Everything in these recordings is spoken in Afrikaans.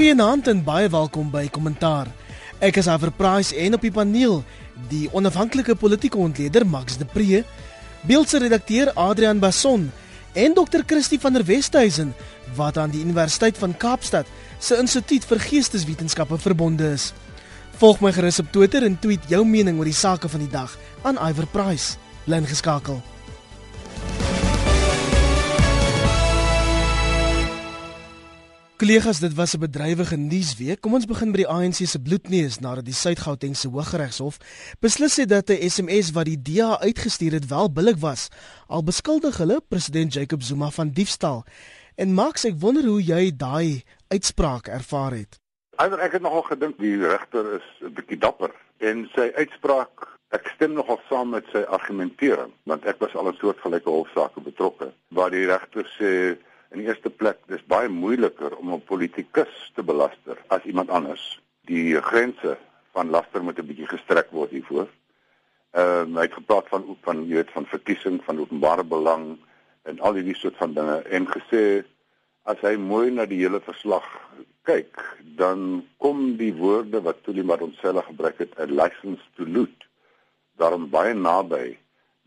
Goeienaand en baie welkom by Kommentaar. Ek is Aver Price en op die paneel die onafhanklike politieke ontleder Max de Pre, beeldse redakteur Adrian Basson en Dr. Christie van der Westhuizen wat aan die Universiteit van Kaapstad se Instituut vir Geesteswetenskappe verbonde is. Volg my gerus op Twitter en tweet jou mening oor die sake van die dag aan Iver Price. Bly ingeskakel. Kollegas, dit was 'n bedrywige nuusweek. Kom ons begin by die ANC se bloedneus nadat die Suid-Gautengse Hooggeregshof beslis het dat 'n SMS wat die DA uitgestuur het wel billik was. Al beskuldig hulle president Jacob Zuma van diefstal. En Max, ek wonder hoe jy daai uitspraak ervaar het. Eider ek het nogal gedink die regter is 'n bietjie dapper en sy uitspraak Ek stem nogal saam met sy argumentering want ek was al in soortgelyke hofsaake betrokke waar die regter sê In die eerste plek, dis baie moeiliker om 'n politikus te belaster as iemand anders. Die grense van laster moet 'n bietjie gestrek word hiervoor. Ehm uh, hy het gepraat van van jy weet van verkiesing van openbare belang en al hierdie soort van dinge en gesê as hy mooi na die hele verslag kyk, dan kom die woorde wat Tuli Madonsela gebruik het, a license to loot, daarom baie naby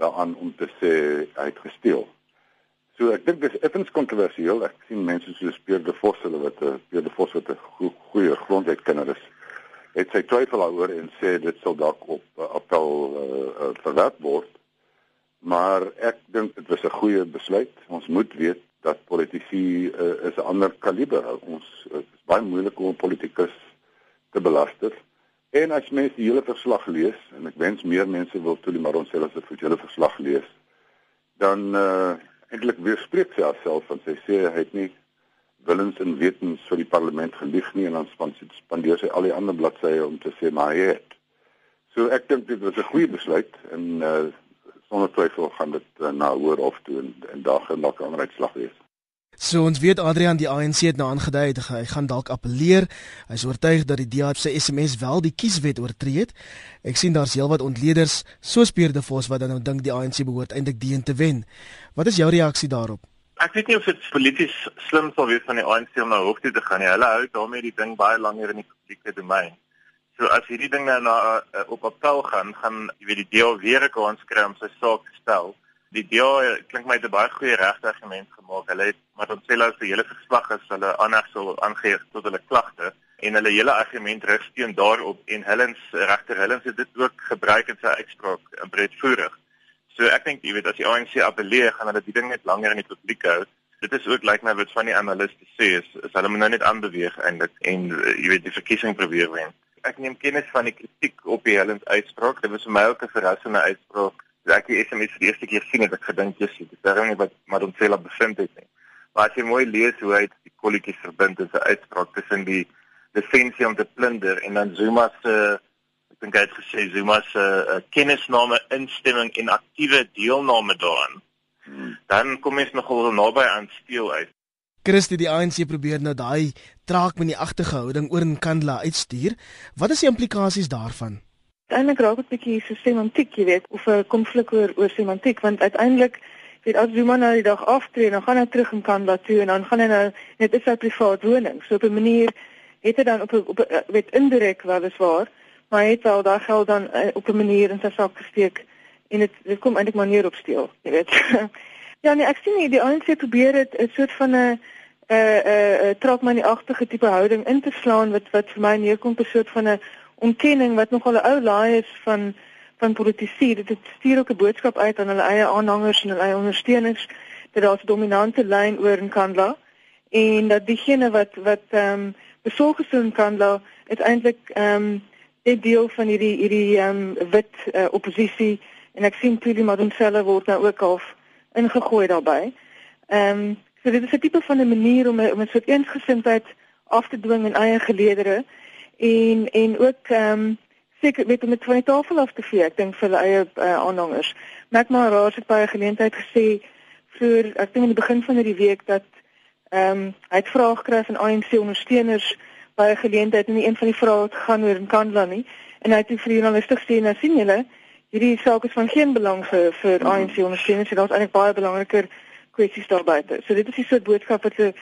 daaraan om te sê hy het gesteel. So ek dink dis effens kontroversieel. Ek sien mense soos Pierre de Vos hulle wat eh, Pierre de Vos wat 'n go goeie grondwetkenner is. Het sy twyfel daaroor en sê dit sal dalk op uh, appel uh, uh, verwerp word. Maar ek dink dit was 'n goeie besluit. Ons moet weet dat politici uh, is 'n ander kaliber. Ons uh, is baie moeilik om 'n politikus te belaster. En as mense die hele verslag lees en ek wens meer mense wil toe die Maronsellas se hele verslag lees, dan uh, eintlik weerspreek sy haarself want sy sê hy het nie willens en wetens vir die parlement gelieg nie en dan spandeer sy al die ander bladsye om te sê maar hy het. So ek dink dit was 'n goeie besluit en uh, sonder twyfel gaan dit uh, na hoër hof toe en, en daar gaan dalk 'n ander uitslag wees. So ons weet Adrian die ANC het nou aangedui het hy gaan dalk appeleer. Hy is oortuig dat die DA se SMS wel die kieswet oortree het. Ek sien daar's heelwat ontleeders soos Pierre de Vos wat dan nou dink die ANC behoort eintlik die een te wen. Wat is jou reaksie daarop? Ek weet nie of dit polities slim sal wees van die ANC om na hof toe te gaan nie. Hulle hou daarmee die ding baie langer in die publieke domein. So as hierdie ding nou na uh, op appel gaan, gaan jy weet die DA weer 'n kans kry om sy saak te stel die DA klink my 'n baie goeie regtergument gemaak. Hulle het maar dan sê hulle se hele geslag is hulle aanheg sal aangee tot hulle klagte en hulle hele argument rig steun daarop en Hillens regter Hillens het dit ook gebruik in sy uitspraak in breedvoerig. So ek dink jy weet as die ANC appeleer gaan hulle die ding net langer in die publiek hou. Dit is ook lyk like my wat van die analiste sê is, is hulle moet nou net aanbeweeg eintlik en jy weet die verkiesing probeer wen. Ek neem kennis van die kritiek op die Hillens uitspraak. Dit was vir my ook 'n verrassende uitspraak Ek het SMS vir die eerste keer sien het ek gedink jy sê dis reg nie wat Madonsela bevind het nie. Maar as jy mooi lees hoe hy die kolletjies verbind in sy uitspraak tussen die defensie om te plunder en dan Zuma se ek dink hy het gesê Zuma se uh, kennisname, instemming en aktiewe deelname daaraan. Hmm. Dan kom mens nogal naby aan steel uit. Christie die ANC probeer nou daai traak met die agtergehouding oor in Kandla uitstuur. Wat is die implikasies daarvan? Uiteindelik raak dit 'n bietjie so semantiek, jy weet, of 'n konflik oor oor semantiek, want uiteindelik weet as Zuma nou die dag aftree, dan gaan hy terug in Kanada toe en dan gaan hy nou net is sy privaat woning. So op 'n manier het hy dan op 'n op 'n weet indirek weliswaar, maar hy het wel daai geld dan uh, op 'n manier in sy sak gesteek en dit dit kom eintlik maar neer op steel, jy weet. ja, nee, ek sien nie die ANC probeer dit 'n soort van 'n 'n 'n trok my nie agtige tipe houding in te slaan wat wat vir my neerkom op 'n soort van 'n ontkenning wat nogal 'n ou laai is van van politici dit stuur ook 'n boodskap uit aan hulle eie aanhangers en hulle eie ondersteuners dat daar 'n dominante lyn oor in Kandla en dat diegene wat wat ehm um, besorg is in Kandla is eintlik ehm um, 'n deel van hierdie hierdie ehm um, wit uh, oppositie en ek sien Pili Madonsela word nou ook half ingegooi daarbey. Ehm um, so dit is 'n tipe van 'n manier om om 'n soort eensgesindheid af te dwing in eie geleedere en en ook ehm um, seker met met van die tafel af te vee ek dink vir hulle eie uh, aanhangers. Maak maar raas het baie geleentheid gesê vir ek dink in die begin van hierdie week dat ehm um, hy het vrae gekry van ANC ondersteuners 'n geleentheid en een van die vrae het gaan oor in Kandla nie en hy het vir journaliste gesê nou sien julle hierdie saak is van geen belang vir vir mm -hmm. ANC ondersteuners en daar's eintlik baie belangriker kwessies daar buite. So dit is die soort boodskap wat hulle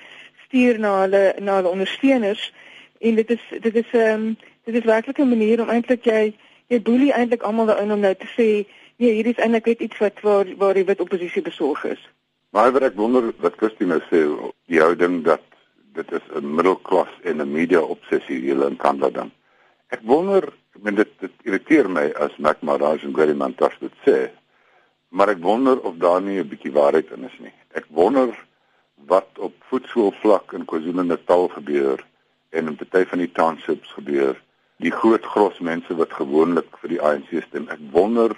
stuur na hulle na hulle ondersteuners En dit is dit is ehm um, dit is werklik 'n manier om eintlik jy jy boelie eintlik almal daarin om nou te sê nee, hier is eintlik net iets wat waar waar die wit oppositie besorg is. Maar wat ek wonder wat Christine nou sê, die houding dat dit is 'n middelklas en 'n media obsessie hier in Kanada. Ek wonder, ek meen dit dit irriteer my as Mac Maraj en Gary Mantas dit sê, maar ek wonder of daar nie 'n bietjie waarheid in is nie. Ek wonder wat op voetsoolvlak in KwaZulu-Natal gebeur en in party van die townships gebeur. Die groot gros mense wat gewoonlik vir die ANC stem. Ek wonder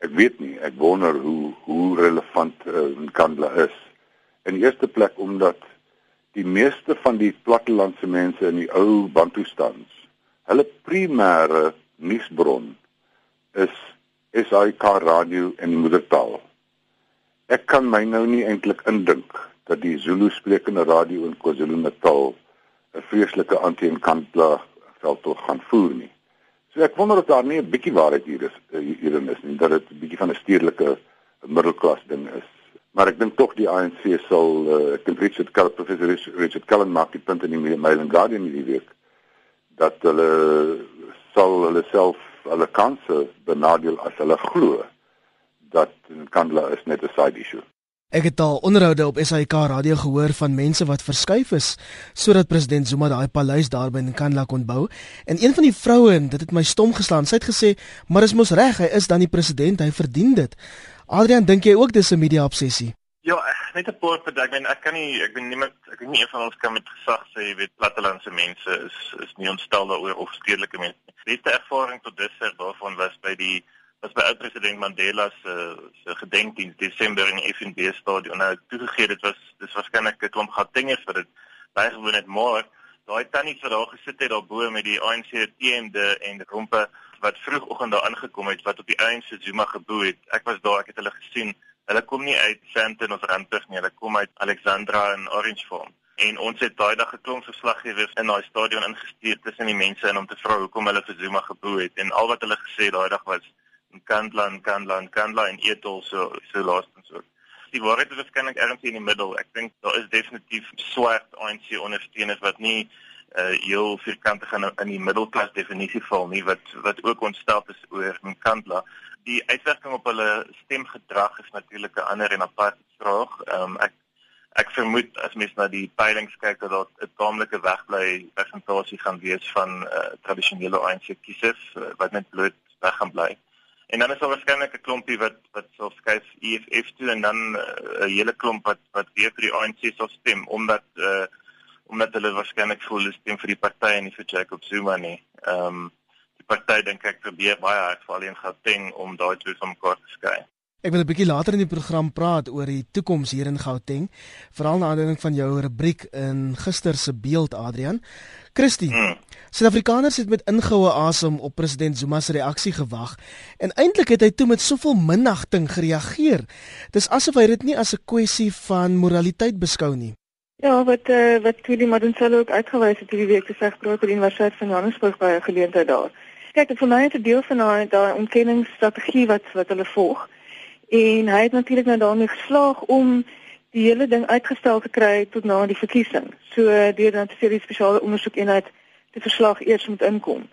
ek weet nie, ek wonder hoe hoe relevant uh, Kandla is. In eerste plek omdat die meeste van die plattelandse mense in die ou Bantustans, hulle primêre nuusbron is SAK radio en moedertaal. Ek kan my nou nie eintlik indink dat die Zulu sprekende radio in KwaZulu-Natal 'n vreeslike anti-Nkandla veldtog gaan voer nie. So ek wonder of daar nie 'n bietjie waarheid hier is hierin is nie dat dit 'n bietjie van 'n stedelike middelklas ding is maar ek dink tog die ANC sal uh, ek dink Richard Cullen professor Richard Cullen maak die punt in die Mail and Guardian hierdie week dat hulle sal hulle self hulle kanse benadeel as hulle glo dat Kandla is net 'n side issue. Ek het al onderhoude op SAK radio gehoor van mense wat verskuif is sodat president Zuma daai paleis daar by Nkandla kon bou en een van die vroue dit het my stom geslaan sy het gesê maar is mos reg hy is dan die president hy verdien dit Adrian, dink jy ook dis 'n media obsessie? Ja, net 'n paar punt. Ek ben ek kan nie ek ben niemand ek weet nie een van ons kan met gesag sê jy weet plattelandse mense is is nie ontstel daaroor of stedelike mense. Die beste ervaring tot dusver daarvan was by die was by oud-president Mandela se se gedenkdiens Desember in die FNB stadion. Nou toegegee dit was dis waarskynlik 'n klomp gattingers vir dit bygewoon het maar daai tannie wat daar gesit het daarbo met die ANC teende en rompe wat vroegoggend daar aangekom het wat op die se Zuma geboe het. Ek was daar, ek het hulle gesien. Hulle kom nie uit Sandton of Randburg nie, hulle kom uit Alexandra en Orangefarm. En ons het daai dag geklomp verslaggewers in daai stadion ingestuur tussen die mense in om te vra hoekom hulle vir Zuma geboe het en al wat hulle gesê daai dag was in Kandland, Kandland, Kandland en Ethel so so laastens ook. Die waarheid is waarskynlik ergens in die middel. Ek dink daar is definitief swart ANC ondersteuners wat nie uh heel vierkante gaan in die middelklas definisie val nie wat wat ook ontstel is oor Nkandla. Die uitwerking op hulle stemgedrag is natuurlik 'n ander en apart vraag. Ehm um, ek ek vermoed as mens na die peilings kyk dat daar 'n taamlike wegbly persentasie gaan wees van uh tradisionele ANC kiesers uh, wat net bloot weg gaan bly. En dan is daar waarskynlik 'n klompie wat wat sal skuif EFF toe en dan 'n uh, hele klomp wat wat weer vir die ANC sal stem omdat uh omdat hulle waarskynlik voel hulle stem vir die party en nie vir Jacob Zuma nie. Ehm um, die party dink ek probeer baie hard vir alleen Gauteng om daai twee van mekaar te skei. Ek wil 'n bietjie later in die program praat oor die toekoms hier in Gauteng, veral na aanleiding van jou rubriek in gister se beeld Adrian. Christie, hmm. Suid-Afrikaners het met ingehoue asem op president Zuma se reaksie gewag en eintlik het hy toe met soveel minagting gereageer. Dis asof hy dit nie as 'n kwessie van moraliteit beskou nie. Ja, wat uh, wat Willie Madonsela ook uitgewys het hierdie week gesê groot by die Universiteit van Johannesburg by 'n geleentheid daar. Kyk, vir my is dit deel van daai daai ontkenningsstrategie wat wat hulle volg. En hy het natuurlik nou daarmee geslaag om die hele ding uitgestel te kry tot na die verkiesing. So deur dan 'n serie spesiale ondersoekeenheid te verslag eers moet inkom.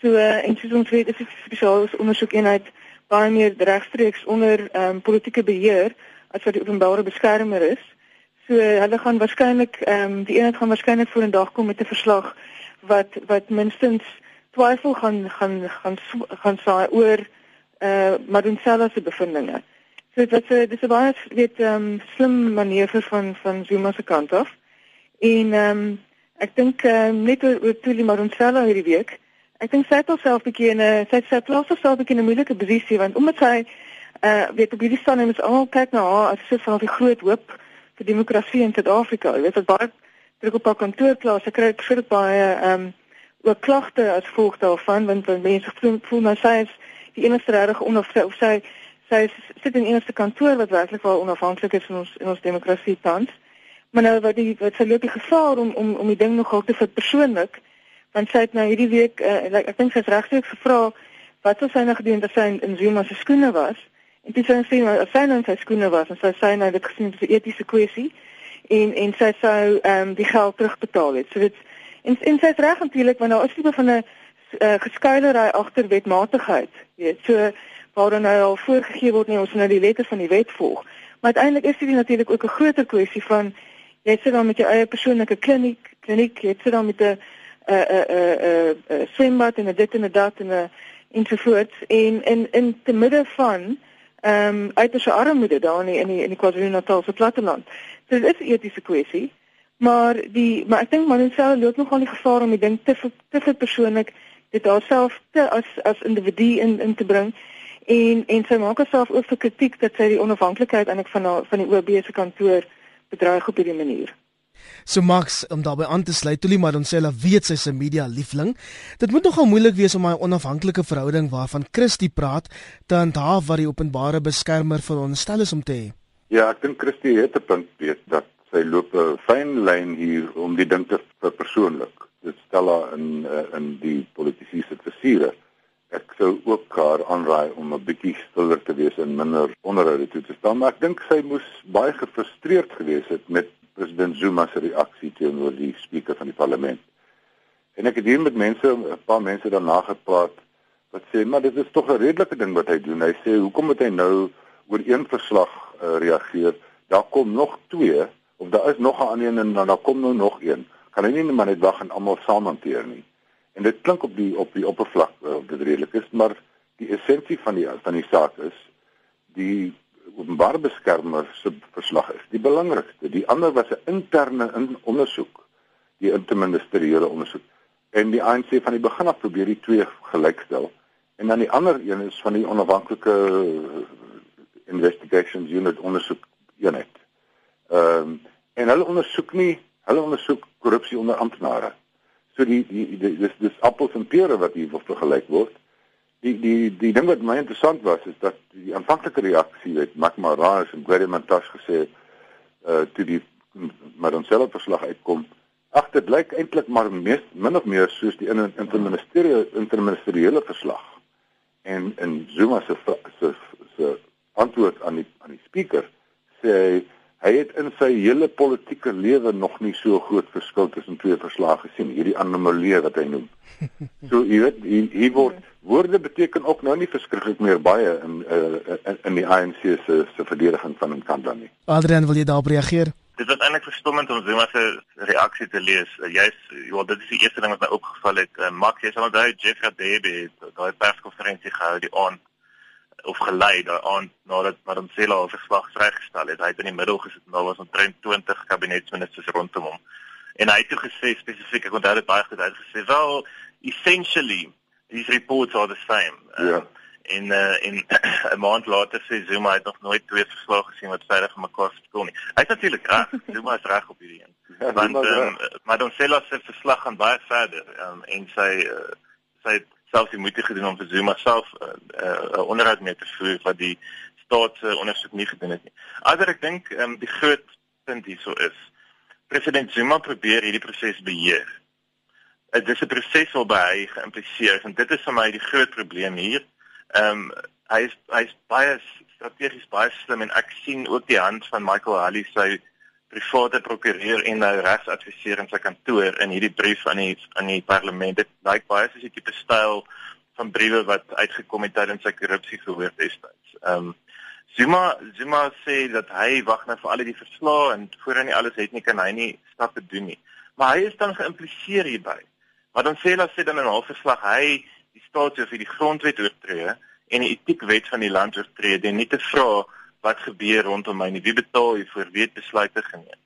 So en soos ons weet, is dit spesiale ondersoekeenheid baie meer regstreeks onder ehm um, politieke beheer as wat die openbare beskermer is. So hulle gaan waarskynlik ehm um, die eenheid gaan waarskynlik voor 'n dag kom met 'n verslag wat wat minstens twyfel gaan gaan gaan gaan saai oor uh, Madonsela se bevindinge. So dit is dis 'n baie weet ehm um, slim manier vir van van Zuma se kant af. En ehm um, ek dink um, net oor, oor Tuli Madonsela hierdie week. Ek dink sy het alself 'n bietjie in 'n sy sy plaas haarself 'n bietjie in 'n moeilike posisie want omdat sy eh uh, weet op hierdie en ons almal kyk na haar as 'n soort van die groot hoop vir demokrasie in Suid-Afrika. Jy weet wat baie druk op haar kantoorplaas. Sy kry vir baie ehm um, ook klagte as gevolg daarvan want mense voel, voel nou sy is die enigste regtig onafhanklik of sy sy sit in enigste kantoor wat werklik wel onafhanklik is in ons in ons demokrasie tans. Maar nou wat die wat sy loop die gevaar om om om die ding nogal te vir persoonlik want sy het nou hierdie week uh, ek dink sy's regtig gevra wat sou sy nou gedoen het as sy in, in Zuma se skoene was? En dit sou maar as sy nou in sy skoene was en sy sê nou dit gesien as 'n etiese kwessie en en sy sou ehm um, die geld terugbetaal het. So dit En en sy's reg natuurlik want daar is tipe van 'n uh, geskuilery agter wetmatigheid. Jy weet, so waar dan nou al voorgegee word nie ons nou die letter van die wet volg. Maar uiteindelik is dit natuurlik ook 'n groter kwessie van jy sit dan met jou eie persoonlike kliniek, kliniek, jy sit dan met 'n 'n 'n 'n swembad en 'n dit en 'n dat en 'n ensovoorts en in in te midde van ehm um, uiterse armoede daar in die in die KwaZulu-Natal se platteland. So dit is 'n etiese kwessie. Maar die maar ek dink Manuel loop nogal die gevaar om die ding te te vir persoonlik dit haarself te as as individu in in te bring en en sy maak haarself ook vir kritiek dat sy die onafhanklikheid eintlik van haar van die OB se kantoor bedreig op hierdie manier. So Max, om daarbey aan te sluit, Tuli Madonsela weet sy se media liefling. Dit moet nogal moeilik wees om 'n onafhanklike verhouding waarvan Christie praat te handhaaf wat die openbare beskermer veronderstel is om te hê. Ja, ek dink Christie het 'n punt weet dat sy loop 'n fyn lyn hier om die ding te verpersoonlik. Dit stel haar in eh, in die politieke situasiere. Ek sou ook haar aanraai om 'n bietjie stiller te wees en minder onderhoude toe te staan, maar ek dink sy moes baie gefrustreerd gewees het met president Zuma se reaksie teenoor die spreker van die parlement. En ek het hier met mense, 'n paar mense daarna gepraat wat sê, maar dit is tog 'n redelike ding wat hy doen. Hy sê, "Hoekom moet hy nou oor een verslag uh, reageer? Daar kom nog twee of daar is nog 'n ander een en dan daar kom nou nog een. Kan hy nie net maar net wag en almal saam hanteer nie?" En dit klink op die op die oppervlak uh, dit redelik is, maar die essensie van die van die saak is die openbare beskermer se verslag is die belangrikste. Die ander was 'n interne in ondersoek, die interministeriële ondersoek. En die ANC van die begin af probeer die twee gelykstel. En dan die ander een is van die onafhanklike eh, investigations unit ondersoek eenheid. Ehm um, en hulle ondersoek nie, hulle ondersoek korrupsie onder amptenare. So die die, die dis dis appels en pere wat hier vergelyk word die die die ding wat my interessant was is dat die aanvanklike reaksie het Makmaras en Guedemantas gesê uh toe die maar ons selfe verslag uitkom ag dit lyk eintlik maar mees min of meer soos die interministeriële interministeriële verslag en en Zuma se se antwoord aan die aan die speaker sê hy het in sy hele politieke lewe nog nie so groot verskil tussen twee verslae gesien hierdie anomalie wat hy noem so jy weet hier, hier word woorde beteken ook nou nie verskriklik meer baie in uh, in, in die ANC se se verdediging van 'n kant dan nie. Adrian, wil jy daarop reageer? Dit was eintlik verstommend om Zuma se reaksie te lees. Uh, Jy's ja, dit is die eerste ding wat my opgeval het. Uh, Max, jy sal onthou Jeff Radebe daai perskonferensie gehou die aand of gelei daai aand nadat Madonsela al verslag vrygestel het. Hy het in die middel gesit en daar was omtrent 20 kabinetsministers rondom hom. En hy het toe gesê spesifiek, ek onthou dit baie goed, hy het gesê, "Well, essentially these reports are the same. Um, ja. En uh, en 'n maand later sê Zuma het nog nooit twee verslae gesien wat veilig van mekaar verskil nie. Hy is natuurlik reg. Zuma is reg op hierdie een. Ja, Want um, maar dan sê hulle se verslag gaan baie verder um, en sy uh, sy het selfs die moeite gedoen om vir Zuma self 'n uh, uh, onderhoud mee te voer wat die staat se ondersoek nie gedoen het nie. Alhoewel ek dink um, die groot punt hierso is president Zuma probeer hierdie proses beheer uh, dis 'n proses waarby hy geïmpliseer is en dit is vir my die groot probleem hier. Ehm um, hy is hy is baie strategies baie slim en ek sien ook die hand van Michael Halley sy private prokureur en nou regsadviseur in sy kantoor in hierdie brief aan die aan die parlement. Dit lyk baie soos 'n tipe styl van briewe wat uitgekom het tydens sy korrupsie gehoor destyds. Ehm um, Zuma Zuma sê dat hy wag net vir al die verslae en hy alles het nie kan hy nie stappe doen nie. Maar hy is dan geïmpliseer hierby. Maar dan sê hulle sê dan in 'n halfverslag hy die staatshoof het die grondwet oortree en die etiekwet van die land oortree en nie te vra wat gebeur rondom my nie wie betaal hy vir weet besluite geneem.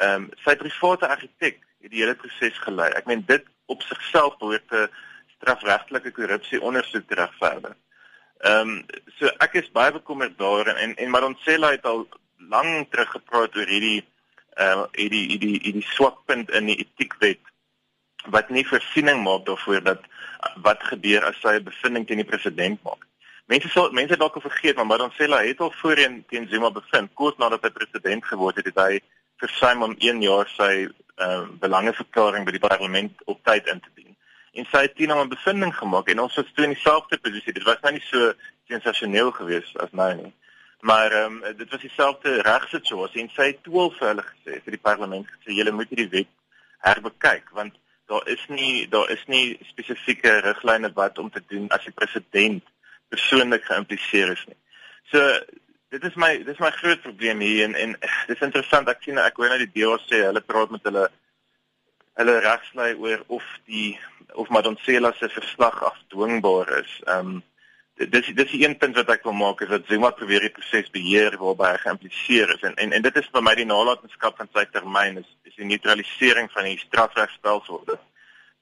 Ehm um, sy private argitek het die hele proses gelei. Ek meen dit op sigself behoort 'n strafregtelike korrupsie ondersoek te regverdig. Ehm um, so ek is baie bekommerd daar en en maar ons sê hy het al lank terug gepraat oor hierdie ehm uh, hierdie hierdie hierdie swakpunt in die etiekwet wat nie voorsiening maak daarvoor dat wat gebeur as sy 'n bevinding teen die president maak. Mense sal mense dalk vergeet, maar hulle het al voorheen teen Zuma bevind kort nadat hy president geword het, het hy versuim om 1 jaar sy uh, belangeverklaring by die parlement op tyd in te dien. En sy het teen hom 'n bevinding gemaak en ons was toe in dieselfde posisie. Dit was nou nie so sensasioneel geweest as nou nie. Maar ehm um, dit was dieselfde regsituasie en sy het toe al vir hulle gesê vir die parlement gesê julle moet hierdie wet herbekyk want daar is nie daar is nie spesifieke riglyne wat om te doen as die president persoonlik geïmpliseer is nie. So dit is my dit is my groot probleem hier en en dis interessant ek sien ek hoor nou die DA sê hulle praat met hulle hulle regslei oor of die of Madonsela se verslag afdwingbaar is. Ehm um, dis dis die een punt wat ek wil maak is dat Zuma probeer die proses beheer waarby hy geïmpliseer is en en en dit is vir my die nalatenskap van sy termyn is is die neutralisering van die strafregstelsel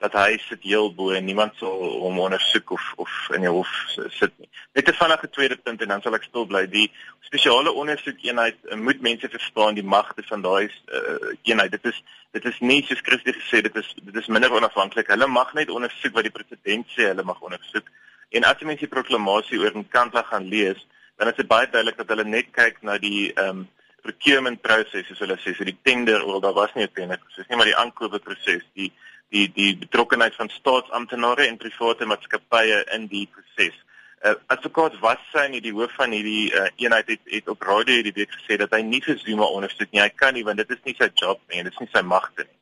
dat hy sit heel bo en niemand sal hom ondersoek of of in die hof sit nie. Net 'n vinnige tweede punt en dan sal ek stil bly. Die spesiale ondersoekeenheid eh, moet mense verstaan die magte van daai uh, eenheid. Dit is dit is nie soos Christus gesê dit is dit is minder onafhanklik. Hulle mag net ondersoek wat die president sê hulle mag ondersoek. En as jy mens die proklamasie oor in Kantla gaan lees, dan is dit baie duidelik dat hulle net kyk na die ehm um, procurement proses soos hulle sê, so die tender, oor daar was nie 'n tender proses nie, maar die aankope proses, die die die betrokkeheid van staatsamptenare en private maatskappye in die proses. Uh, advokaat was sy nie die hoof van hierdie uh, eenheid het, het op radio hierdie week gesê dat hy nie vir Zuma ondersteun nie. Hy kan nie want dit is nie sy job nie en dit is nie sy magte nie.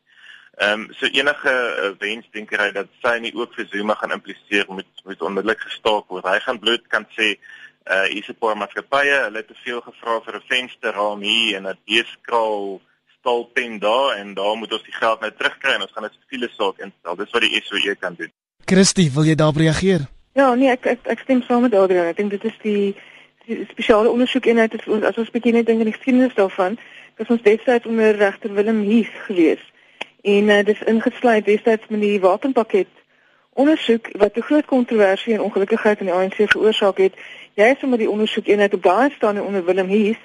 Ehm um, so enige uh, wensdenkery dat sy nie ook vir Zuma gaan impliseer moet moet onmiddellik gestaak word. Hy gaan bloot kan sê uh hier's 'n paar maatskappye, hulle het te veel gevra vir 'n vensterraam hier en 'n deeskraal stalpen daar en daar moet ons die geld nou terugkry en ons gaan dit siviele saak instel. Dis wat die SOE kan doen. Christie, wil jy daarop reageer? Ja, nee, ek ek, ek stem saam met Adrian. Ek dink dit is die, die spesiale ondersoekeenheid het ons as ons bietjie net dink aan die geskiedenis daarvan, dat ons destyds onder regter Willem Heath gewees. En uh, dis ingesluit destyds met die wapenpakket ondersoek wat 'n groot kontroversie en ongelukkigheid in die ANC veroorsaak het. Jy is sommer die ondersoekeenheid op daai staan onder Willem Heath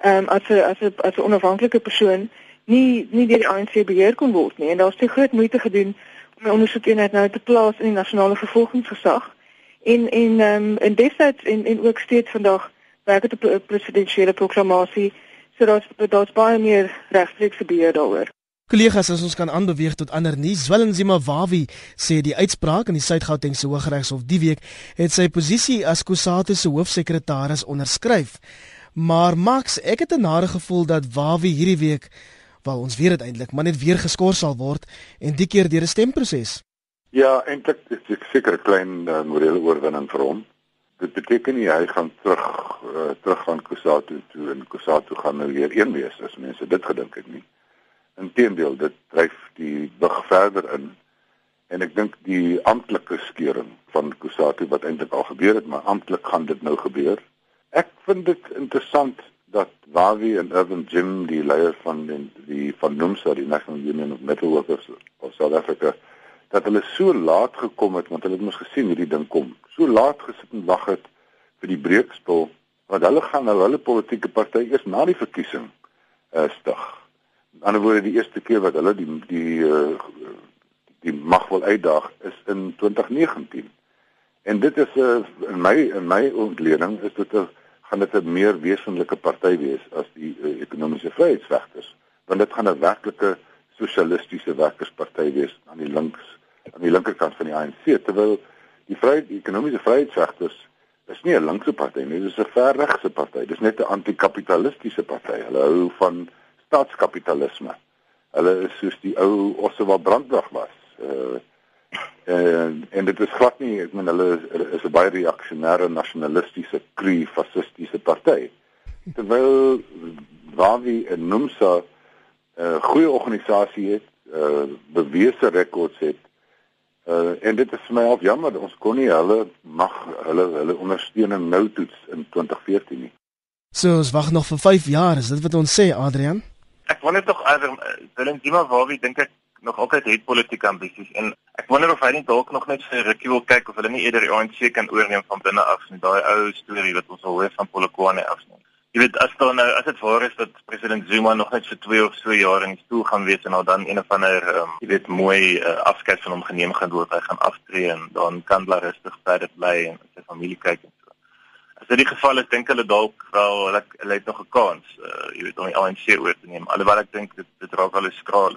ehm um, as 'n as 'n as 'n onafhanklike persoon nie nie deur die ANC beheer kon word nie en daar's te groot moeite gedoen om 'n ondersoekeenheid nou te plaas in die nasionale vervolgingsgesag en en ehm um, en destyds en en ook steeds vandag werk dit op 'n presidensiële proklamasie sodat daar's baie meer regstreekse beheer daaroor. Kollegas, as ons kan aanbeweeg tot ander nuus, Zwelin Wawi sê die uitspraak in die Suid-Gautengse Hooggeregshof die week het sy posisie as Kusatu se hoofsekretaris onderskryf. Maar Max, ek het 'n nare gevoel dat Wawie hierdie week, wel ons weet dit eintlik, maar net weer geskort sal word en die keer deur 'n stemproses. Ja, eintlik is dit seker 'n klein uh, morele oorwinning vir hom. Dit beteken nie hy gaan terug uh, terug gaan Kusatu toe en Kusatu gaan nou weer een wees as mense dit gedink het nie. Inteendeel, dit dryf die bug verder in en ek dink die amptelike skeuring van Kusatu wat eintlik al gebeur het, maar amptelik gaan dit nou gebeur. Ek vind dit interessant dat Wavi en Urban Jim die leier van die, die van NUMSA die National Union of Metal Workers of South Africa dat hulle so laat gekom het want hulle het mos gesien hierdie ding kom. So laat gesit en wag het vir die breekspel want hulle gaan nou hulle politieke party eers na die verkiesing uh, stig. Aan die ander woorde die eerste keer wat hulle die die uh, die mag wil uitdaag is in 2019. En dit is 'n uh, eh, in my in my ontleding is dit 'n gaan dit 'n meer wesenlike party wees as die uh, ekonomiese vryheidsvegters want dit gaan 'n werklike sosialistiese werkersparty wees aan die links aan die linkerkant van die ANC terwyl die vryheid die ekonomiese vryheidsvegters is nie 'n linkse party nie dis 'n verregse party dis net 'n anti-kapitalistiese party hulle hou van staatskapitalisme. Hulle is soos die ou Oswald Brandwag was uh, en en dit is glad nie ek meen hulle is, is 'n baie reaksionêre nasionalistiese kru fasistiese party. Terwyl Wavi en Numsa 'n uh, goeie organisasie het uh, bewese rekords het uh, en dit is vir my al jammer ons kon nie hulle mag hulle hulle ondersteuning nou toets in 2014 nie. So ons wag nog vir 5 jaar is dit wat ons sê Adrian? Ek wonder tog Adam Willem Dima Wavi dink ek nog altyd het politieke ambisies en ek wonder of hy nie dalk nog net vir rukkie wil kyk of hulle nie eerder die ANC kan oorneem van binne af nie daai ou storie wat ons al hoor van Polokwane af nie. Jy weet as dan nou as dit waar is dat president Zuma nog net vir 2 of so jaar in die stoel gaan wees en nou dan een of ander um, jy weet mooi uh, afskeid van hom geneem gaan word hy gaan aftree en dan kan hulle rustig verder bly en sy familie kyk en so. As dit die geval is dink hulle dalk wel hulle hulle het nog 'n kans uh, jy weet om die ANC oor te neem alhoewel ek dink dit dit raak wel 'n skraal.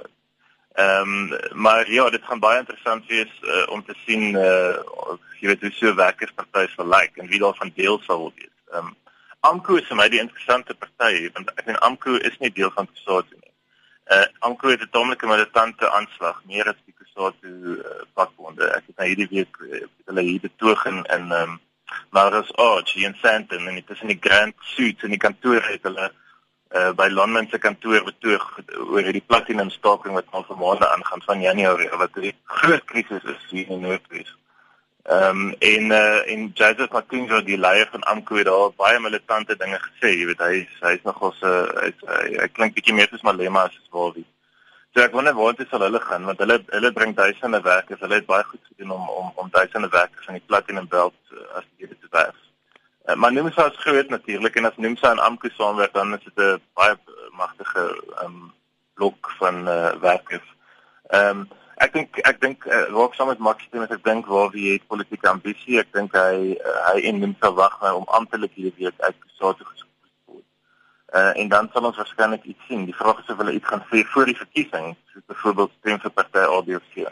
Ehm um, maar ja, dit gaan baie interessant wees uh, om te sien uh jy weet hoe so werkerspartye sal lyk like, en wie daarvan deel sal wees. Ehm um, AMKU is vir my die interessante party want ek meen AMKU is nie deel van Kusatu nie. Uh Anko het 'n tamelike militante aanslag, meer as die Kusatu uh, vakbonde. Ek het nou hierdie week uh, hulle hier betoog in in um, Maris Arch hier in Sandton en dit is in die Grand Suite in die kantoor het hulle uh, by Lonmin se kantoor betoog oor hierdie platinum staking wat al vir maande aangaan van Januarie wat 'n groot krisis is hier in Noordwes. Ehm um, en uh, en Joseph Makunzo die leier van AMKU het daar baie militante dinge gesê, jy weet hy hy's nog ons uh, hy, hy, hy klink bietjie meer soos Malema as wie. So ek wonder waar dit sal hulle gaan want hulle hulle bring duisende werkers, hulle het baie goed gedoen om om om duisende werkers in die platinum belt as die te werf. Uh, maar Nimsa is groot natuurlik en as Nimsa en AMKU saamwerk dan is dit 'n baie magtige um, blok van uh, werkers. Ehm um, ek dink ek dink uh, raak saam met Max stem as ek dink waar wie het politieke ambisie. Ek dink hy uh, hy en Nimsa wag nou om amptelik hierdie week uit Kusatu geskoot te word. Uh, en dan sal ons waarskynlik iets sien. Die vraag is of hulle iets gaan sê voor die verkiesing, soos byvoorbeeld stem vir party ABC.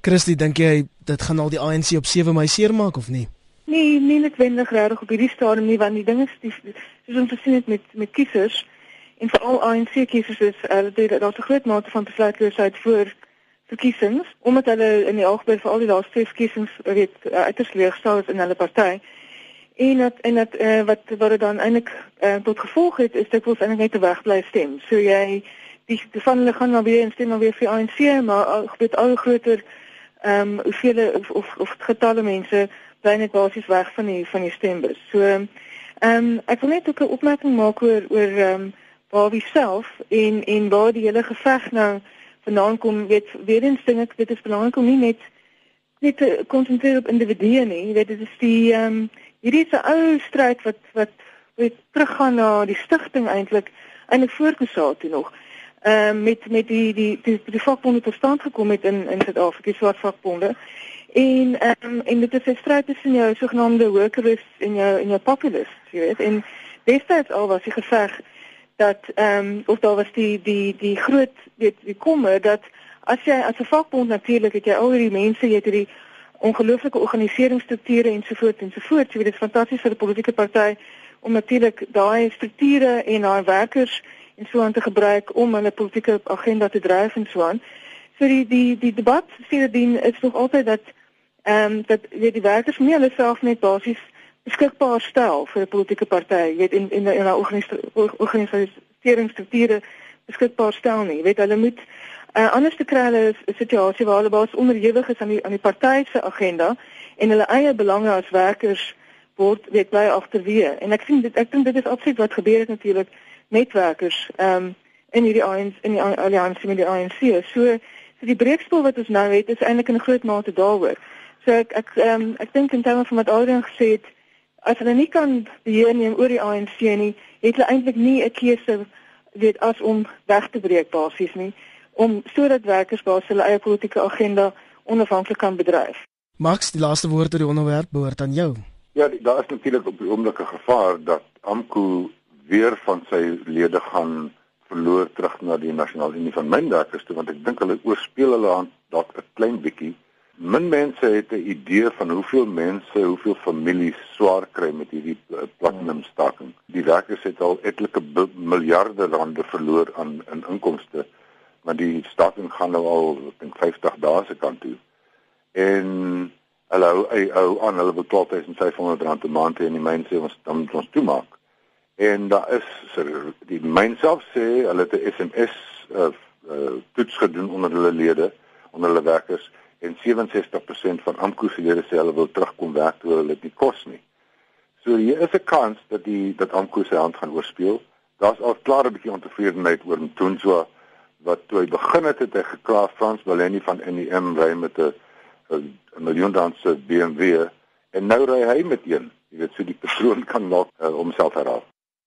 Christy, dink jy dit gaan al die ANC op 7 Mei seermaak of nie? Nee, nie noodwendig regtig op hierdie stadium nie, want die ding is die soos ons gesien het met met kiesers en veral ANC kiesers is uh, daar's 'n groot mate van besluitloosheid voor verkiesings omdat hulle in die algemeen vir al die laaste verkiesings weet uh, uiters leegstel is in hulle party. En dat en dat uh, wat wat dit dan eintlik uh, tot gevolg het is dit word eintlik net te weg bly stem. So jy die die van hulle gaan nou weer in stem weer vir ANC, maar uh, weet al groter ehm um, hoeveel of of, of getalle mense bly net basies weg van die van die stembus. So ehm um, ek wil net ook 'n opmerking maak oor oor ehm um, waar wie self en en waar die hele geveg nou vandaan kom. Weet weer eens dink ek dit is belangrik om nie net net te konsentreer op individue nie. Jy weet dit is die ehm um, hierdie is 'n ou stryd wat wat weet teruggaan na die stigting eintlik eintlik voorgesaat toe nog. Ehm um, met met die die die, die vakbonde tot stand gekom het in in Suid-Afrika, swart vakbonde. En ehm um, en dit is 'n stryd tussen jou sogenaamde workers en jou en jou populace, jy weet. En destyds al was die geveg dat ehm um, of daar was die die die groot weet die kommer dat as jy as 'n vakbond natuurlik het jy al hierdie mense, jy het hierdie ongelooflike organiseringsstrukture en so voort en so voort. Jy weet dit is fantasties vir 'n politieke party om natuurlik daai strukture en daai werkers en so aan te gebruik om hulle politieke agenda te dryf en so aan. So die die die debat sien is nog altyd dat ehm um, dat weet die werkers nie hulle self net basies beskikbaar stel vir 'n politieke party, weet in in 'n organiseringsstrukture beskikbaar stel nie. Weet hulle moet uh, anders te kry hulle 'n situasie waar hulle basies onderhewig is aan die aan die party se agenda en hulle eie belange as werkers word weet bly agterweë. En ek sien dit ek dink dit is absoluut wat gebeur het natuurlik met werkers ehm um, in hierdie ANC in die alliansie met die ANC. So so die breekspel wat ons nou het is eintlik in 'n groot mate daaroor. So ek ek ehm um, ek dink in terme van wat Adrian gesê het, as hulle nie kan beheer neem oor die ANC nie, het hulle eintlik nie 'n keuse weet as om weg te breek basies nie, om sodat werkers basies hulle eie politieke agenda onafhanklik kan bedryf. Max, die laaste woord oor die onderwerp behoort aan jou. Ja, daar is natuurlik op die oomblik 'n gevaar dat AMKU weer van sy lede gaan verloor terug na die nasionale unie van mynwerkers toe want ek dink hulle oorspeel hulle aan dalk 'n klein bietjie Min mense het 'n idee van hoeveel mense, hoeveel families swaar kry met hierdie eh, platinum staking. Die werkers het al etlike miljarde rande verloor aan in inkomste, want die staking gaan nou al dink 50 dae se kant toe. En hulle hou hou aan hulle betaal 1500 rand 'n maand en die mense ons dan ons toemaak. En daar is die myn self sê hulle het 'n SMS uh, uh, toets gedoen onder hulle lede, onder hulle werkers en 67% van AMKU se lede sê hulle wil terugkom werk toe hulle dit kos nie. So hier is 'n kans dat die dat AMKU se hand gaan oorspeel. Daar's al klare bietjie ontevredenheid oor Mthunzwa wat toe hy begin het het hy gekla Frans Maleni van NEM ry met 'n 'n miljoen rand se BMW en nou ry hy met een. Jy weet so die persoon kan nog uh, homself herhaal.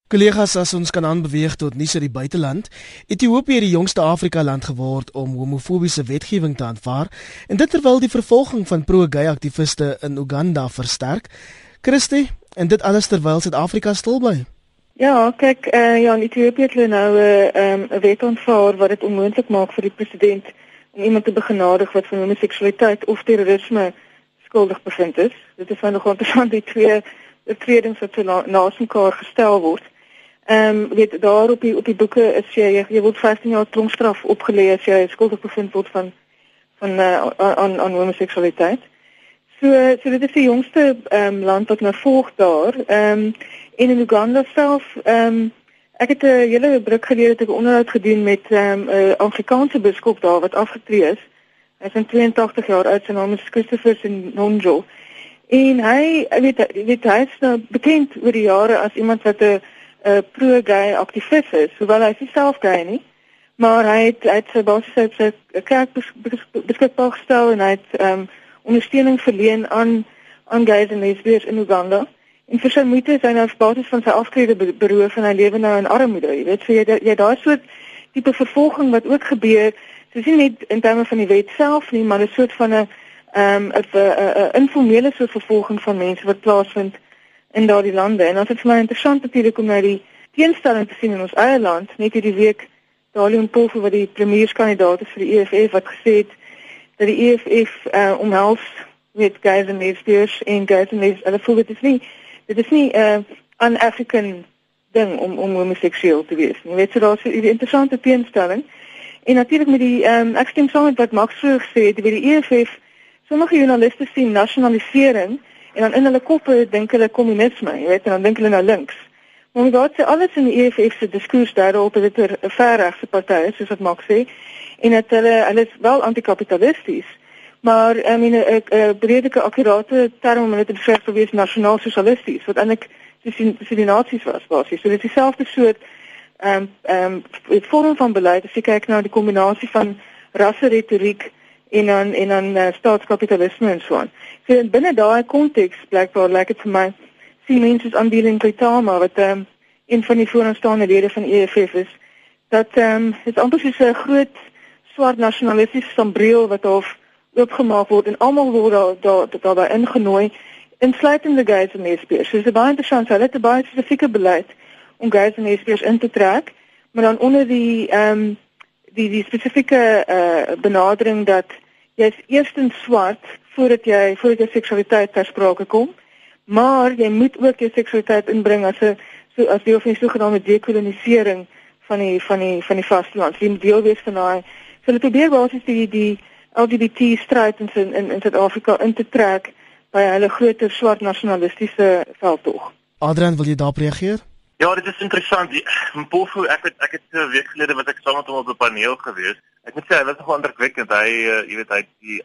Kollegas, as ons kan aanbeweeg tot nuus uit die buiteland, Ethiopië het die jongste Afrika land geword om homofobiese wetgewing te aanvaar, en dit terwyl die vervolging van pro-gay aktiviste in Uganda versterk. Christie, en dit alles terwyl Suid-Afrika stil bly. Ja, kyk, eh uh, ja, in Ethiopië het hulle nou 'n uh, um, wet aanvaar wat dit onmoontlik maak vir die president om iemand te begenadig wat van homoseksualiteit of terrorisme skuldig bevind is. Dit is van nogal interessant die twee tredings wat so naas mekaar gestel word. Ehm um, weet daar op die op die boeke is jy jy, jy word 15 jaar tronkstraf opgelê as jy skuldig bevind word van van uh, aan aan homoseksualiteit. So so dit is die jongste ehm um, land wat nou volg daar. Ehm um, en in Uganda self ehm um, ek het 'n hele druk geleer het ek onderhoud gedoen met ehm um, 'n Afrikaanse biskop daar wat afgetree is. Hy is 82 jaar oud, sy naam is Christopher Nonjo. En hy weet weet hy is nou bekend oor die jare as iemand wat 'n 'n pro-gay aktivis is, hoewel hy self gay nie. Maar hy het hy het sy basis sy kerk beskikbaar gestel en hy het ehm um, ondersteuning verleen aan aan gays en lesbiennes in Uganda. En vir sy moeite is hy nou basis van sy afskeide beroof en hy lewe nou in armoede. Jy weet, so jy jy daai soort tipe vervolging wat ook gebeur, so sien net in terme van die wet self nie, maar 'n soort van 'n ehm um, 'n informele soort vervolging van mense wat plaasvind in daardie lande. En dit is vir my interessant natuurlik om nou die teenstelling te sien in ons eie land, net hierdie week Dalion Polfu wat die premierskandidaat is vir die EFF wat gesê het dat die EFF uh, omhels met guys and lesbians en guys and lesbians. Hulle voel dit is nie dit is nie 'n uh, un-African ding om om homoseksueel te wees. Jy weet so daar's 'n interessante teenstelling. En natuurlik met die ehm um, ek stem saam met wat Max vroeër gesê het, weet die EFF sommige joernaliste sien nasionalisering en dan in hulle koppe dink hulle kommunisme, jy weet, en dan dink hulle nou links. Maar om daar te alles in die EFF se diskurs daarop dat dit 'n verregse party is, soos wat Max sê, en dat hulle hulle is wel antikapitalisties. Maar I mean 'n 'n breedeke akkurate term om dit te beskryf sou wees nasionaal sosialisties, wat eintlik dis dis die nasies was basies. So dit is dieselfde soort ehm um, ehm um, vorm van beleid as jy kyk na die kombinasie van rasse retoriek en dan en dan uh, staatskapitalisme en so aan. So binne daai konteks blykbaar lyk dit vir my sien mense soos Andeling Kaitama wat ehm um, een van die vooraanstaande lede van EFF is dat ehm um, dit amper soos 'n groot swart nasionalistiese sambreel wat half oopgemaak word en almal word daar daar daarbey ingenooi insluitende gays en lesbiennes. So baie interessant. Hulle het 'n baie spesifieke beleid om gays en lesbiennes in te trek, maar dan onder die ehm um, die die spesifieke uh, benadering dat jy eerstens swart voordat jy voordat jy seksualiteit ter sprake kom, maar jy moet ook jou seksualiteit inbring as 'n so as deel van die sogenaamde dekolonisering van die van die van die vasteland. Jy moet deel wees van daai so dit probeer basies die die LGBT stryd in in in Suid-Afrika in te trek by hulle groter swart nasionalistiese veldtog. Adrian, wil jy daarop reageer? Ja, dit is interessant. Mpofu, ek het ek het 'n week gelede wat ek saam met hom op 'n paneel gewees. Ek moet sê hy was nogal indrukwekkend. Hy uh, jy weet hy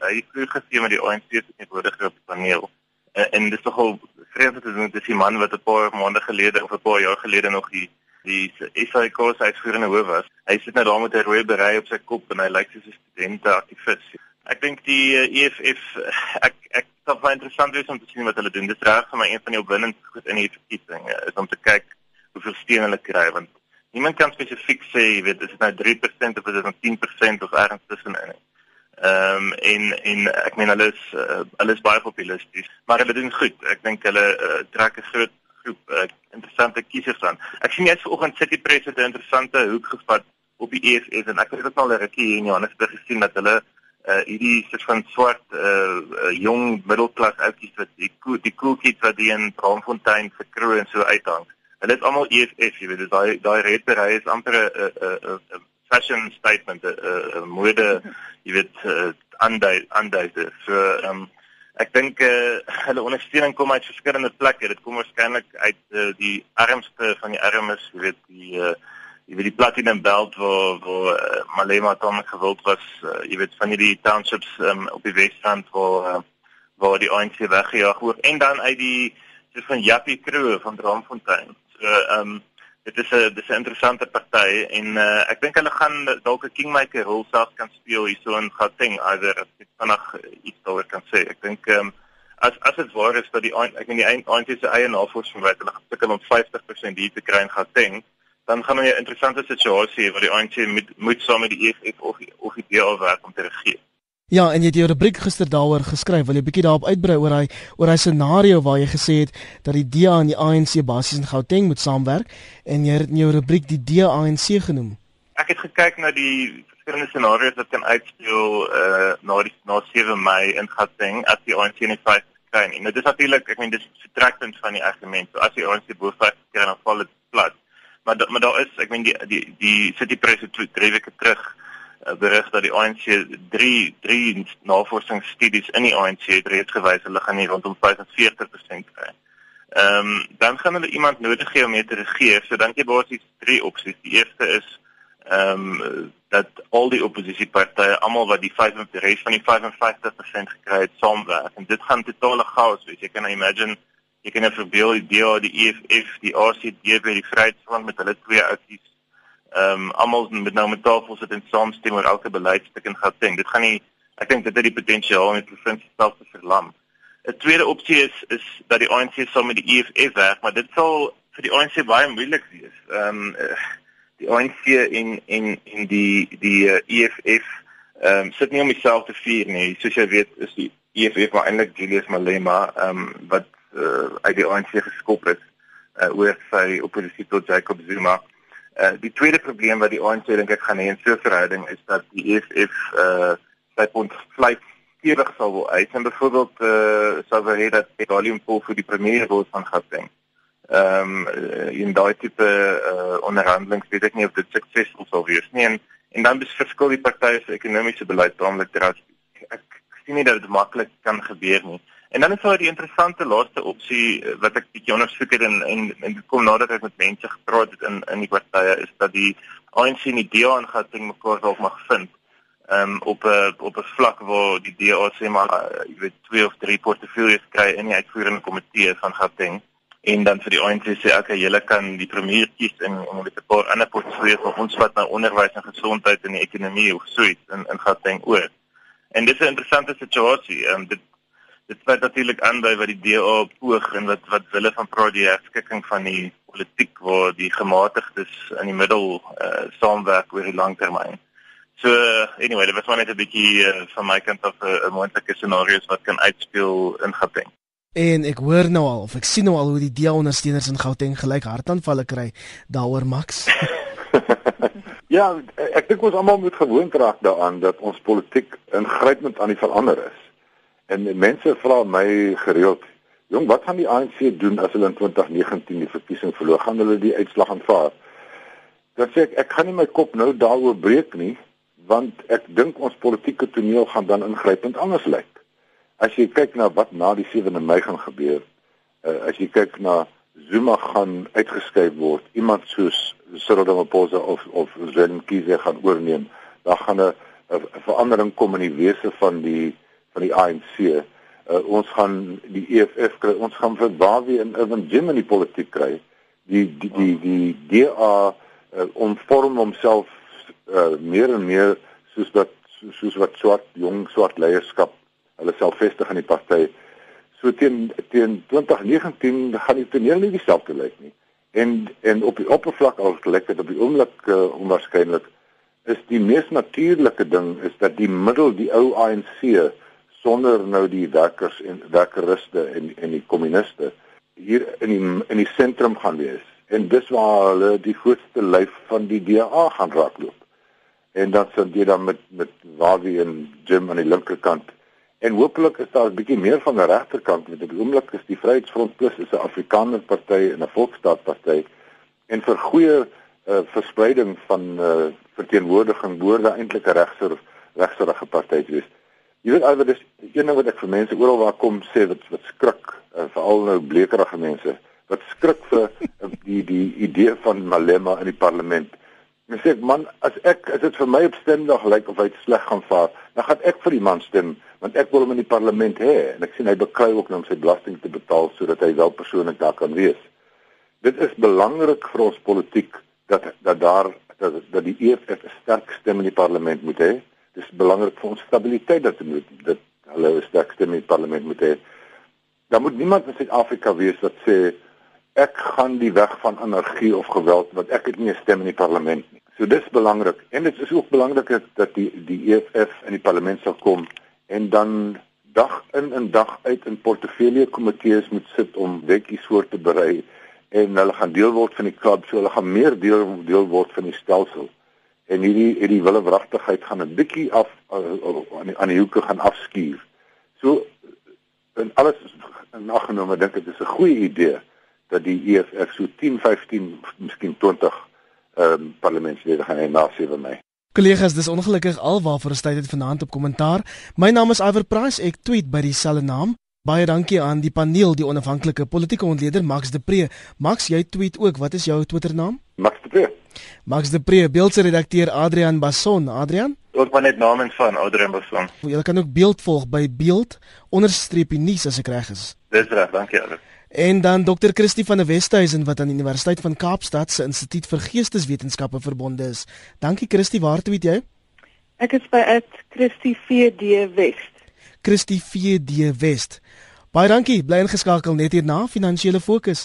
hy het vroeg gesien met die ANC se teenwoordiger op die paneel. Uh, en dis nogal vreemd te doen dis die man wat 'n paar maande gelede of 'n paar jaar gelede nog die die SAIK se uitvoerende hoof was. Hy sit nou daar met 'n rooi berei op sy kop en hy lyk soos 'n studente aktivis. Ek dink die EFF eh, e ek ek sal baie interessant wees om te sien wat hulle doen. Dit is reg vir my een van die opwindendste goed in hierdie verkiesing is om te kyk hoeveel steun hulle kry want niemand kan spesifiek sê jy weet is dit nou 3% of is dit nou 10% of ergens tussenin nie. Ehm um, en en ek meen hulle is uh, hulle is baie populisties, maar hulle doen goed. Ek dink hulle uh, trek 'n groot groep uh, interessante kiesers aan. Ek sien net vanoggend City Press het 'n interessante hoek gevat op die EFF en ek het dit al 'n rukkie hier in Johannesburg gesien dat hulle uh hierdie soort van swart uh, uh jong middelklas outjies wat die die cool kids wat die in Braamfontein vir kroon so uithang. Hulle is almal EFF, jy weet, daai daai reddery is amper 'n 'n 'n fashion statement 'n mode jy weet uh, aandui so um, ek dink uh, hulle ondersteuning kom uit verskillende plekke. Dit kom waarskynlik uit uh, die armste van die armes jy weet die uh, jy weet die platinum belt waar waar uh, Malema Thomas gewild was uh, jy weet van hierdie townships um, op die Wesrand waar uh, waar die ANC weggejaag word. En dan uit die soos van Jappie Kroe van Draamfontein so ehm um, dit is 'n dis 'n interessante party en uh, ek dink hulle gaan dalk 'n kingmaker rol self kan speel hierso in Gauteng either as ek vanaand iets daaroor kan sê. Ek dink um, as as dit waar is dat die ek meen die ANC se eie navorsing wys hulle gaan sukkel om 50% hier te kry in Gauteng, dan gaan hulle 'n interessante situasie hê waar die ANC moet moet saam met die EFF of of die DA werk om te regeer. Ja, en jy het jou rubriek gister daaroor geskryf. Wil jy bietjie daarop uitbrei oor hy oor hy scenario waar jy gesê het dat die DA en die ANC basies in Gauteng moet saamwerk en jy het in jou rubriek die DA-ANC genoem. Ek het gekyk na die verskillende scenario's wat kan uitspeel uh na die na 7 Mei in Gauteng as die ANC nie 50 kry nie. Nou dis natuurlik, ek meen dis vertrekpunt van die argument. So as die ANC bo 50 kry dan val dit plat. Maar da, maar daar is, ek meen die die die City Press het drie weke terug berig dat die ANC 3 3 navorsingsstudies in die ANC het reeds gewys hulle gaan nie rondom 45% kry. Ehm um, dan gaan hulle iemand nodig hê om mee te regeer. So dan jy basies drie opsies. Die eerste is ehm um, dat al die oppositiepartye almal wat die 5 res van die 55% gekry het saamwerk. En dit gaan totale chaos wees. Jy kan imagine jy kan verbeel die DA, die EFF, die ACD by die Vryheidsfront met hulle twee outies ehm um, almal met nou met tafel sit en saamstem oor elke beleidstuk en gaan ding. Dit gaan nie ek dink dit het die potensiaal om die provinsie self te verlam. 'n Tweede opsie is is dat die ANC saam met die EFF werk, maar dit sal vir die ANC baie moeilik wees. Ehm um, die ANC in in in die die EFF ehm um, sit nie om dieselfde vuur nie. Soos jy weet, is die EFF maar eintlik Julius Malema ehm um, wat uh, uit die ANC geskop is uh, oor sy oppositie tot Jacob Zuma. Uh, die tweede probleem wat die ANC dink ek gaan hê in so 'n verhouding is dat die EFF uh, sy punt vlei stewig sal wil uit en byvoorbeeld uh, wil hê dat Italië vol vir die premier word van Gauteng. Ehm um, in daai tipe uh, onderhandelings weet ek nie of dit suksesvol sal wees nie en en dan verskil die partye se ekonomiese beleid taamlik drastiek. Ek sien nie dat dit maklik kan gebeur nie. En dan is daar die interessante laaste opsie eh, wat ek bietjie ondersoek het en en, en dit kom nadat ek met mense gepraat het in in die partye is dat die ANC en die DA Gauteng mekaar dalk mag vind um, op 'n op 'n vlak waar die DA sê maar uh, jy weet twee of drie portefeuilles kry in die uitvoerende komitee van Gauteng en dan vir die ANC sê ek okay, julle kan die premier kies en en met 'n paar ander portefeuilles vir ons wat nou onderwys en gesondheid en die ekonomie of so iets in in Gauteng oor. En dis 'n interessante situasie. Ehm um, dit dit sluit natuurlik aan by wat die DA poog en wat wat hulle van praat die herskikking van die politiek waar die gematigdes in die middel uh, saamwerk oor die langtermyn. So anyway, dit was maar net 'n bietjie uh, van my kant af 'n uh, moontlike scenario's wat kan uitspeel in Gauteng. En ek hoor nou al of ek sien nou al hoe die DEA ondersteuners in Gauteng gelyk hartaanvalle kry daaroor Max. ja, ek dink ons almal moet gewoond raak daaraan dat ons politiek ingrypend aan die verander is. En mense vra my gereeld, "Jong, wat gaan die ANC doen as hulle in 2019 die verkiesing verloor? Gaan hulle die uitslag aanvaar?" Dan sê ek, ek gaan nie my kop nou daaroor breek nie want ek dink ons politieke toneel gaan dan ingrypend anders lyk. As jy kyk na wat na die 7de Mei gaan gebeur, uh, as jy kyk na Zuma gaan uitgeskuif word, iemand soos Cyril Ramaphosa of of Zwenkize gaan oorneem, dan gaan 'n verandering kom in die wese van die van die ANC. Uh, ons gaan die EFF kry, ons gaan vir Bawie en Irvin Jim in die politiek kry. Die die die die DA uh, omvorm homself uh, meer en meer soos wat soos wat swart jong swart leierskap hulle self vestig in die party. So teen teen 2019 gaan die toneel nie dieselfde lyk nie. En en op die oppervlak al lyk dit op die oomblik uh, onwaarskynlik is die mees natuurlike ding is dat die middel die ou ANC sonder nou die werkers en werkeriste en en die kommuniste hier in die in die sentrum gaan wees en dis waar hulle die grootste lyf van die DA gaan raakloop en dan sit jy dan met met Wawie en Jim aan die linkerkant. En hopelik is daar 'n bietjie meer van die regterkant op die oomblik is die Vryheidsfront Plus 'n Afrikaner party en 'n Volksstaat party en vir goeie uh, verspreiding van uh, verteenwoordiging behoorde eintlik 'n regser regserige party te wees. Jy weet alweer dis een ding wat ek vir mense oral waar kom sê wat wat skrik uh, veral nou blekerige mense wat skrik vir die die idee van Malema in die parlement. Ek sê man, as ek as dit vir my opstandig lyk of hy sleg gaan vaar, dan gaan ek vir die man stem want ek wil hom in die parlement hê en ek sien hy bekry ook nou om sy belasting te betaal sodat hy wel persoonlik daar kan wees. Dit is belangrik vir ons politiek dat dat daar dat, dat die EFF 'n sterk stem in die parlement moet hê. Dit is belangrik vir ons stabiliteit dat dit dat hulle 'n sterk stem in die parlement moet hê. Daar moet niemand in Suid-Afrika wees wat sê ek gaan die weg van anargie of geweld want ek het nie 'n stem in die parlement nie. So dis belangrik en dit is ook belangrik dat die die EFF in die parlement sal kom en dan dag in en dag uit in portefeulje komitees moet sit om wetjies voor te berei en hulle gaan deel word van die klub so hulle gaan meer deel deel word van die stelsel en hierdie hierdie wille wragtigheid gaan 'n bietjie af uh, aan die, aan die hoeke gaan afskuur. So en alles in aggenome dink ek is 'n goeie idee dat die EFF so 10, 15, miskien 20 ehm um, parlementslede gaan hê na 7 Mei. Kollegas, dis ongelukkig alwaarvoor ons tyd het vanaand op kommentaar. My naam is Iver Price. Ek tweet by dieselfde naam. Baie dankie aan die paneel, die onafhanklike politieke ontleder Max de Pre. Max, jy tweet ook. Wat is jou Twitter naam? Max de Pre. Max de Pre, beeldse redakteur Adrian Basson. Adrian? Ook maar net namens van Adrian Basson. Jy kan ook beeld volg by beeld onderstreepie nuus as ek reg is. Dis reg, dankie Iver. En dan Dr. Christie van der Westhuizen wat aan die Universiteit van Kaapstad se Instituut vir Geesteswetenskappe verbonde is. Dankie Christie, waar tweet jy? Ek is by @christievd West. Christie VD West. Baie dankie. Bly ingeskakel net hier na Finansiële Fokus.